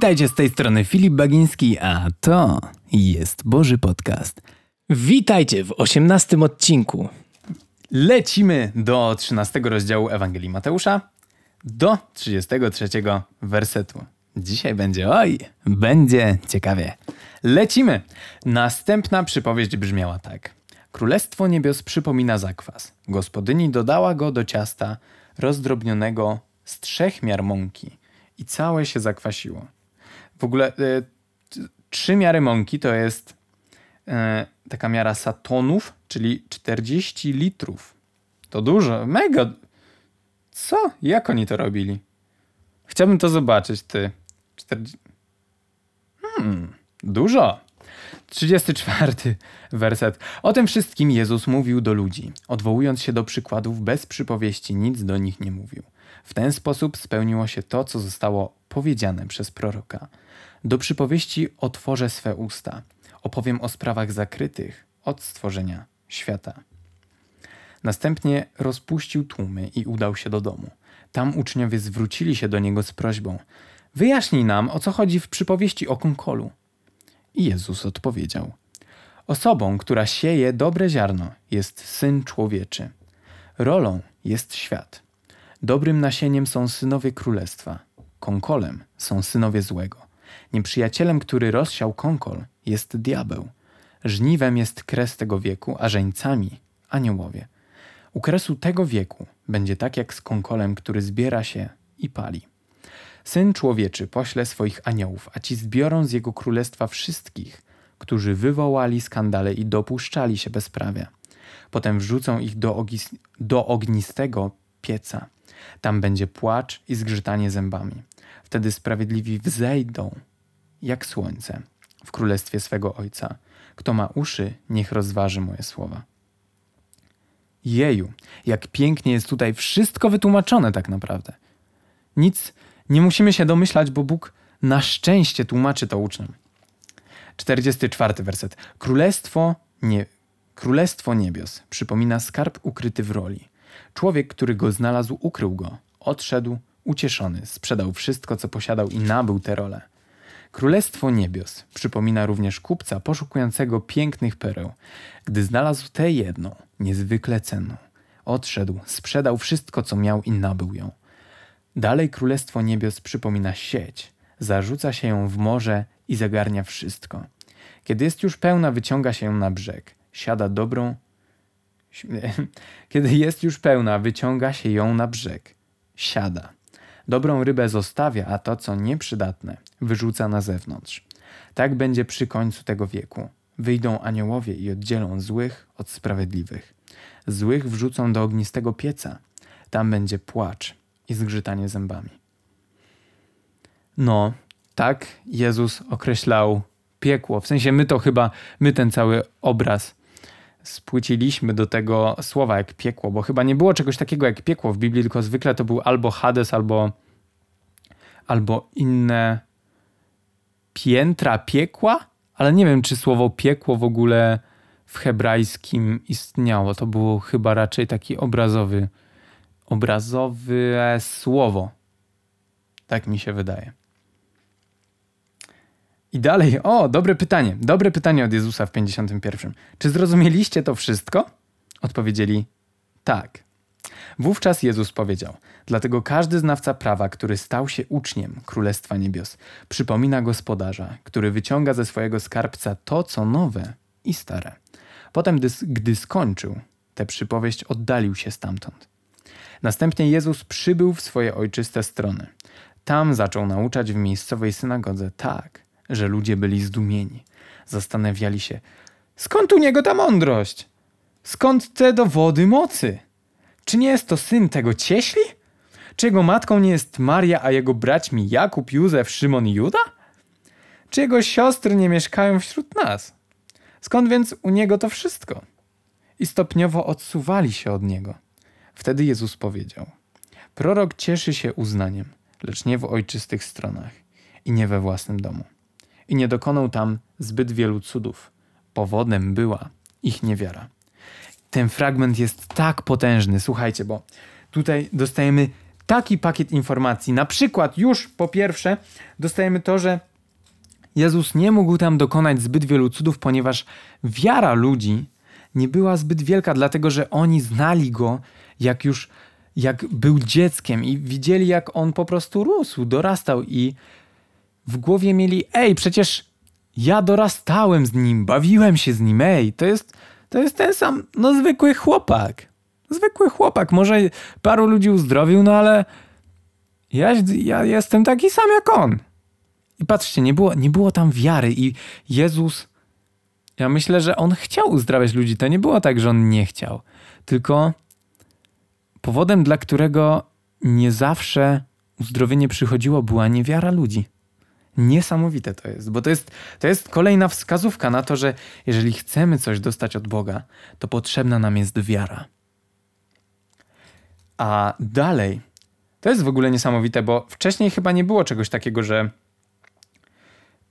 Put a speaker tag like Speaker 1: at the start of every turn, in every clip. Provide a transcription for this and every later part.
Speaker 1: Witajcie z tej strony Filip Bagiński, a to jest Boży Podcast.
Speaker 2: Witajcie w osiemnastym odcinku.
Speaker 1: Lecimy do 13 rozdziału Ewangelii Mateusza, do 33 wersetu. Dzisiaj będzie, oj, będzie ciekawie. Lecimy! Następna przypowieść brzmiała tak. Królestwo niebios przypomina zakwas. Gospodyni dodała go do ciasta rozdrobnionego z trzech miar mąki i całe się zakwasiło. W ogóle y, trzy miary mąki to jest y, taka miara satonów, czyli 40 litrów. To dużo, mega. Co? Jak oni to robili? Chciałbym to zobaczyć, ty. 40... Hmm, dużo. 34 werset. O tym wszystkim Jezus mówił do ludzi, odwołując się do przykładów bez przypowieści, nic do nich nie mówił. W ten sposób spełniło się to, co zostało powiedziane przez proroka. Do przypowieści otworzę swe usta, opowiem o sprawach zakrytych od stworzenia świata. Następnie rozpuścił tłumy i udał się do domu. Tam uczniowie zwrócili się do niego z prośbą: Wyjaśnij nam, o co chodzi w przypowieści o konkolu. I Jezus odpowiedział: Osobą, która sieje dobre ziarno, jest syn człowieczy. Rolą jest świat. Dobrym nasieniem są synowie królestwa, konkolem są synowie złego. Nieprzyjacielem, który rozsiał konkol, jest diabeł. Żniwem jest kres tego wieku, a żeńcami aniołowie. U kresu tego wieku będzie tak jak z konkolem, który zbiera się i pali. Syn człowieczy pośle swoich aniołów, a ci zbiorą z jego królestwa wszystkich, którzy wywołali skandale i dopuszczali się bezprawia. Potem wrzucą ich do, do ognistego pieca. Tam będzie płacz i zgrzytanie zębami. Wtedy sprawiedliwi wzejdą jak słońce w królestwie swego Ojca. Kto ma uszy, niech rozważy moje słowa. Jeju, jak pięknie jest tutaj wszystko wytłumaczone tak naprawdę. Nic nie musimy się domyślać, bo Bóg na szczęście tłumaczy to uczniom. 44 werset. Królestwo, nie, Królestwo niebios przypomina skarb ukryty w roli. Człowiek, który go znalazł, ukrył go. Odszedł, ucieszony, sprzedał wszystko, co posiadał i nabył tę rolę. Królestwo niebios przypomina również kupca poszukującego pięknych pereł. Gdy znalazł tę jedną, niezwykle cenną, odszedł, sprzedał wszystko, co miał i nabył ją. Dalej Królestwo Niebios przypomina sieć. Zarzuca się ją w morze i zagarnia wszystko. Kiedy jest już pełna, wyciąga się ją na brzeg. Siada dobrą. Kiedy jest już pełna, wyciąga się ją na brzeg. Siada. Dobrą rybę zostawia, a to, co nieprzydatne, wyrzuca na zewnątrz. Tak będzie przy końcu tego wieku. Wyjdą aniołowie i oddzielą złych od sprawiedliwych. Złych wrzucą do ognistego pieca. Tam będzie płacz i zgrzytanie zębami. No, tak Jezus określał piekło. W sensie my to chyba, my ten cały obraz spłyciliśmy do tego słowa jak piekło, bo chyba nie było czegoś takiego jak piekło w Biblii, tylko zwykle to był albo Hades, albo, albo inne piętra piekła, ale nie wiem, czy słowo piekło w ogóle w hebrajskim istniało. To było chyba raczej taki obrazowy obrazowe słowo. Tak mi się wydaje. I dalej, o, dobre pytanie. Dobre pytanie od Jezusa w 51. Czy zrozumieliście to wszystko? Odpowiedzieli tak. Wówczas Jezus powiedział: Dlatego każdy znawca prawa, który stał się uczniem Królestwa Niebios, przypomina gospodarza, który wyciąga ze swojego skarbca to, co nowe i stare. Potem, gdy skończył tę przypowieść, oddalił się stamtąd. Następnie Jezus przybył w swoje ojczyste strony. Tam zaczął nauczać w miejscowej synagodze tak, że ludzie byli zdumieni. Zastanawiali się, skąd u niego ta mądrość? Skąd te dowody mocy? Czy nie jest to syn tego cieśli? Czy jego matką nie jest Maria, a jego braćmi Jakub, Józef, Szymon i Juda? Czy jego siostry nie mieszkają wśród nas? Skąd więc u niego to wszystko? I stopniowo odsuwali się od niego. Wtedy Jezus powiedział: Prorok cieszy się uznaniem, lecz nie w ojczystych stronach i nie we własnym domu. I nie dokonał tam zbyt wielu cudów. Powodem była ich niewiara. Ten fragment jest tak potężny, słuchajcie, bo tutaj dostajemy taki pakiet informacji. Na przykład, już po pierwsze, dostajemy to, że Jezus nie mógł tam dokonać zbyt wielu cudów, ponieważ wiara ludzi nie była zbyt wielka, dlatego że oni znali go, jak już jak był dzieckiem i widzieli, jak on po prostu rósł, dorastał i w głowie mieli, ej, przecież ja dorastałem z nim, bawiłem się z nim, ej, to jest, to jest ten sam, no zwykły chłopak. Zwykły chłopak, może paru ludzi uzdrowił, no ale ja, ja jestem taki sam jak on. I patrzcie, nie było, nie było tam wiary i Jezus, ja myślę, że on chciał uzdrawiać ludzi. To nie było tak, że on nie chciał. Tylko powodem, dla którego nie zawsze uzdrowienie przychodziło, była niewiara ludzi. Niesamowite to jest, bo to jest, to jest kolejna wskazówka na to, że jeżeli chcemy coś dostać od Boga, to potrzebna nam jest wiara. A dalej, to jest w ogóle niesamowite, bo wcześniej chyba nie było czegoś takiego, że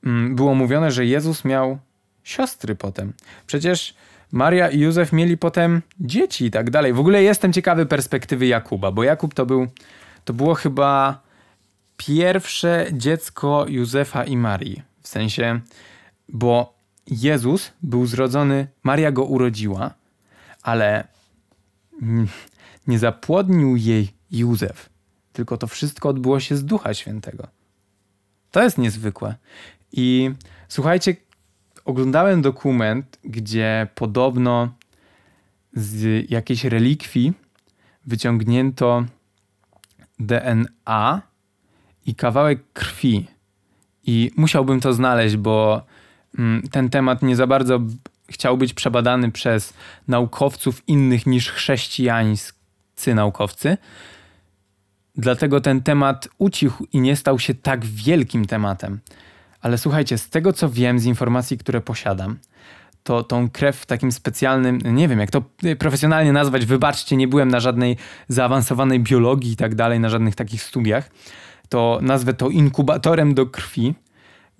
Speaker 1: mm, było mówione, że Jezus miał siostry potem. Przecież Maria i Józef mieli potem dzieci i tak dalej. W ogóle jestem ciekawy perspektywy Jakuba, bo Jakub to był, to było chyba pierwsze dziecko Józefa i Marii. W sensie, bo Jezus był zrodzony, Maria go urodziła, ale nie zapłodnił jej Józef, tylko to wszystko odbyło się z Ducha Świętego. To jest niezwykłe. I słuchajcie, oglądałem dokument, gdzie podobno z jakiejś relikwii wyciągnięto DNA i kawałek krwi. I musiałbym to znaleźć, bo mm, ten temat nie za bardzo chciał być przebadany przez naukowców innych niż chrześcijańscy naukowcy. Dlatego ten temat ucichł i nie stał się tak wielkim tematem. Ale słuchajcie, z tego co wiem, z informacji, które posiadam, to tą krew w takim specjalnym, nie wiem jak to profesjonalnie nazwać, wybaczcie, nie byłem na żadnej zaawansowanej biologii i tak dalej, na żadnych takich studiach, to nazwę to inkubatorem do krwi,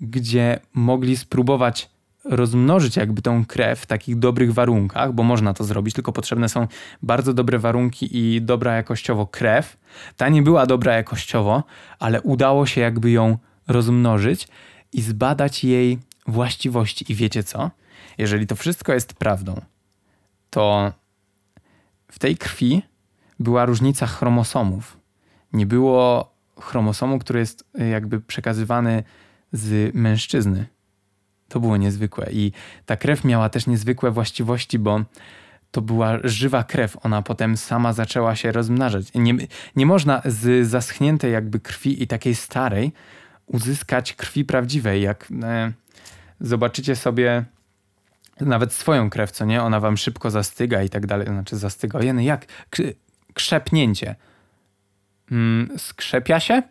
Speaker 1: gdzie mogli spróbować rozmnożyć jakby tą krew w takich dobrych warunkach, bo można to zrobić, tylko potrzebne są bardzo dobre warunki i dobra jakościowo krew. Ta nie była dobra jakościowo, ale udało się jakby ją rozmnożyć i zbadać jej właściwości. I wiecie co? Jeżeli to wszystko jest prawdą, to w tej krwi była różnica chromosomów. Nie było chromosomu, który jest y, jakby przekazywany z mężczyzny. To było niezwykłe. I ta krew miała też niezwykłe właściwości, bo to była żywa krew. Ona potem sama zaczęła się rozmnażać. Nie, nie można z zaschniętej jakby krwi i takiej starej uzyskać krwi prawdziwej. Jak e, zobaczycie sobie nawet swoją krew, co nie? Ona wam szybko zastyga i tak dalej. Znaczy zastyga. Ojeny, jak? Krzepnięcie. Mm, skrzepia się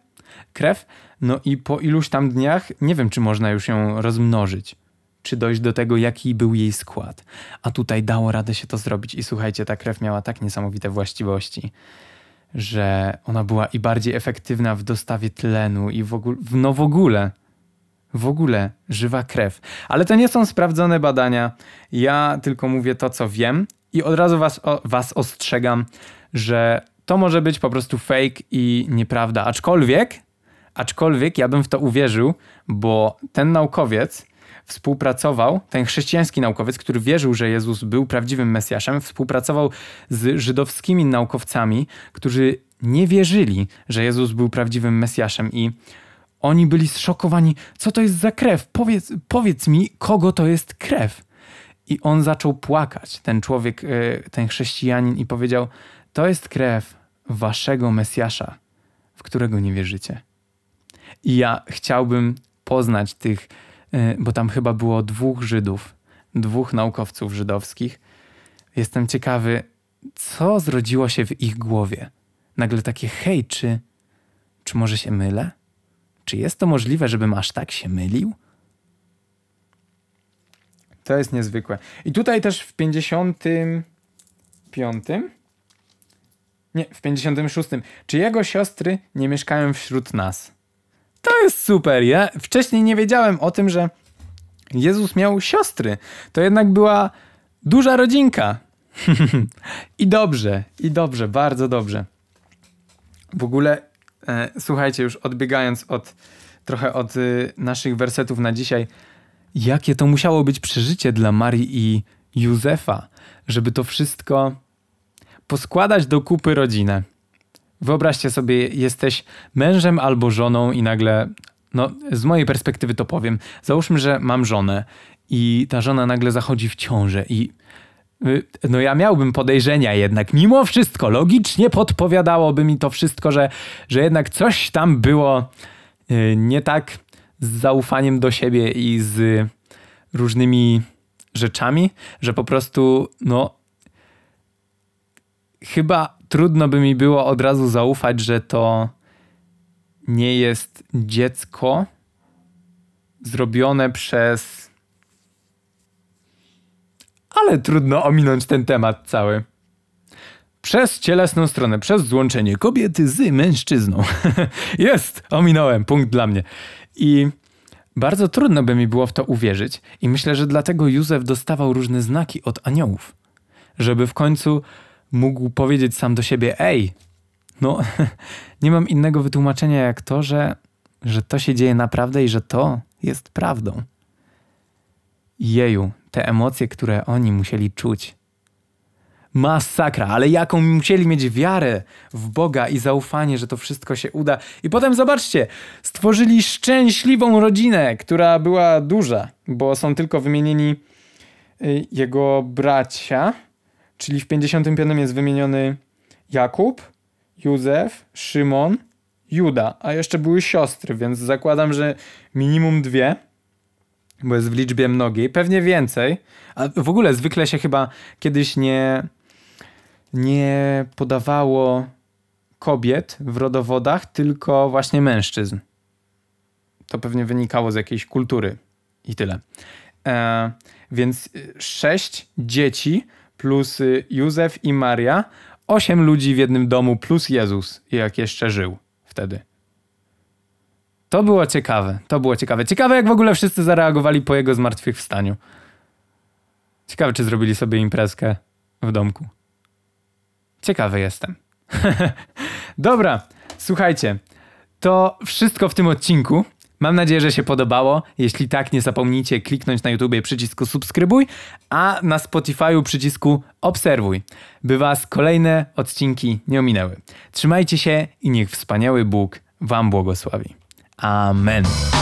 Speaker 1: krew, no i po iluś tam dniach nie wiem, czy można już ją rozmnożyć. Czy dojść do tego, jaki był jej skład. A tutaj dało radę się to zrobić. I słuchajcie, ta krew miała tak niesamowite właściwości że ona była i bardziej efektywna w dostawie tlenu i w ogóle, no w ogóle, w ogóle żywa krew. Ale to nie są sprawdzone badania. Ja tylko mówię to, co wiem i od razu was, o, was ostrzegam, że to może być po prostu fake i nieprawda. Aczkolwiek, aczkolwiek ja bym w to uwierzył, bo ten naukowiec współpracował, ten chrześcijański naukowiec, który wierzył, że Jezus był prawdziwym Mesjaszem, współpracował z żydowskimi naukowcami, którzy nie wierzyli, że Jezus był prawdziwym Mesjaszem i oni byli zszokowani, co to jest za krew? Powiedz, powiedz mi, kogo to jest krew? I on zaczął płakać, ten człowiek, e, ten chrześcijanin, i powiedział: To jest krew waszego Mesjasza, w którego nie wierzycie. I ja chciałbym poznać tych E, bo tam chyba było dwóch Żydów, dwóch naukowców żydowskich. Jestem ciekawy, co zrodziło się w ich głowie. Nagle takie, hej, czy, czy może się mylę? Czy jest to możliwe, żebym aż tak się mylił? To jest niezwykłe. I tutaj też w 55. Nie, w 56. Czy jego siostry nie mieszkają wśród nas? To jest super. Ja wcześniej nie wiedziałem o tym, że Jezus miał siostry. To jednak była duża rodzinka. I dobrze, i dobrze, bardzo dobrze. W ogóle, słuchajcie, już odbiegając od trochę od y, naszych wersetów na dzisiaj, jakie to musiało być przeżycie dla Marii i Józefa, żeby to wszystko poskładać do kupy rodzinę. Wyobraźcie sobie, jesteś mężem albo żoną i nagle, no z mojej perspektywy to powiem, załóżmy, że mam żonę i ta żona nagle zachodzi w ciążę i no ja miałbym podejrzenia jednak, mimo wszystko, logicznie podpowiadałoby mi to wszystko, że, że jednak coś tam było y, nie tak z zaufaniem do siebie i z różnymi rzeczami, że po prostu, no, chyba trudno by mi było od razu zaufać, że to nie jest dziecko zrobione przez. Ale trudno ominąć ten temat cały. Przez cielesną stronę, przez złączenie kobiety z mężczyzną. jest, ominąłem, punkt dla mnie. I bardzo trudno by mi było w to uwierzyć, i myślę, że dlatego Józef dostawał różne znaki od aniołów, żeby w końcu mógł powiedzieć sam do siebie: Ej, no, nie mam innego wytłumaczenia jak to, że, że to się dzieje naprawdę i że to jest prawdą. Jeju, te emocje, które oni musieli czuć. Masakra, ale jaką musieli mieć wiarę w Boga i zaufanie, że to wszystko się uda. I potem zobaczcie, stworzyli szczęśliwą rodzinę, która była duża, bo są tylko wymienieni y, jego bracia, czyli w 55 jest wymieniony Jakub, Józef, Szymon, Juda, a jeszcze były siostry, więc zakładam, że minimum dwie, bo jest w liczbie mnogiej, pewnie więcej. A w ogóle zwykle się chyba kiedyś nie nie podawało kobiet w rodowodach, tylko właśnie mężczyzn. To pewnie wynikało z jakiejś kultury i tyle. E, więc sześć dzieci plus Józef i Maria, osiem ludzi w jednym domu plus Jezus, jak jeszcze żył wtedy. To było ciekawe, to było ciekawe. Ciekawe, jak w ogóle wszyscy zareagowali po jego zmartwychwstaniu. Ciekawe, czy zrobili sobie imprezkę w domku. Ciekawy jestem. Dobra, słuchajcie, to wszystko w tym odcinku. Mam nadzieję, że się podobało. Jeśli tak, nie zapomnijcie kliknąć na YouTubie przycisku subskrybuj, a na Spotify'u przycisku obserwuj, by Was kolejne odcinki nie ominęły. Trzymajcie się i niech wspaniały Bóg Wam błogosławi. Amen.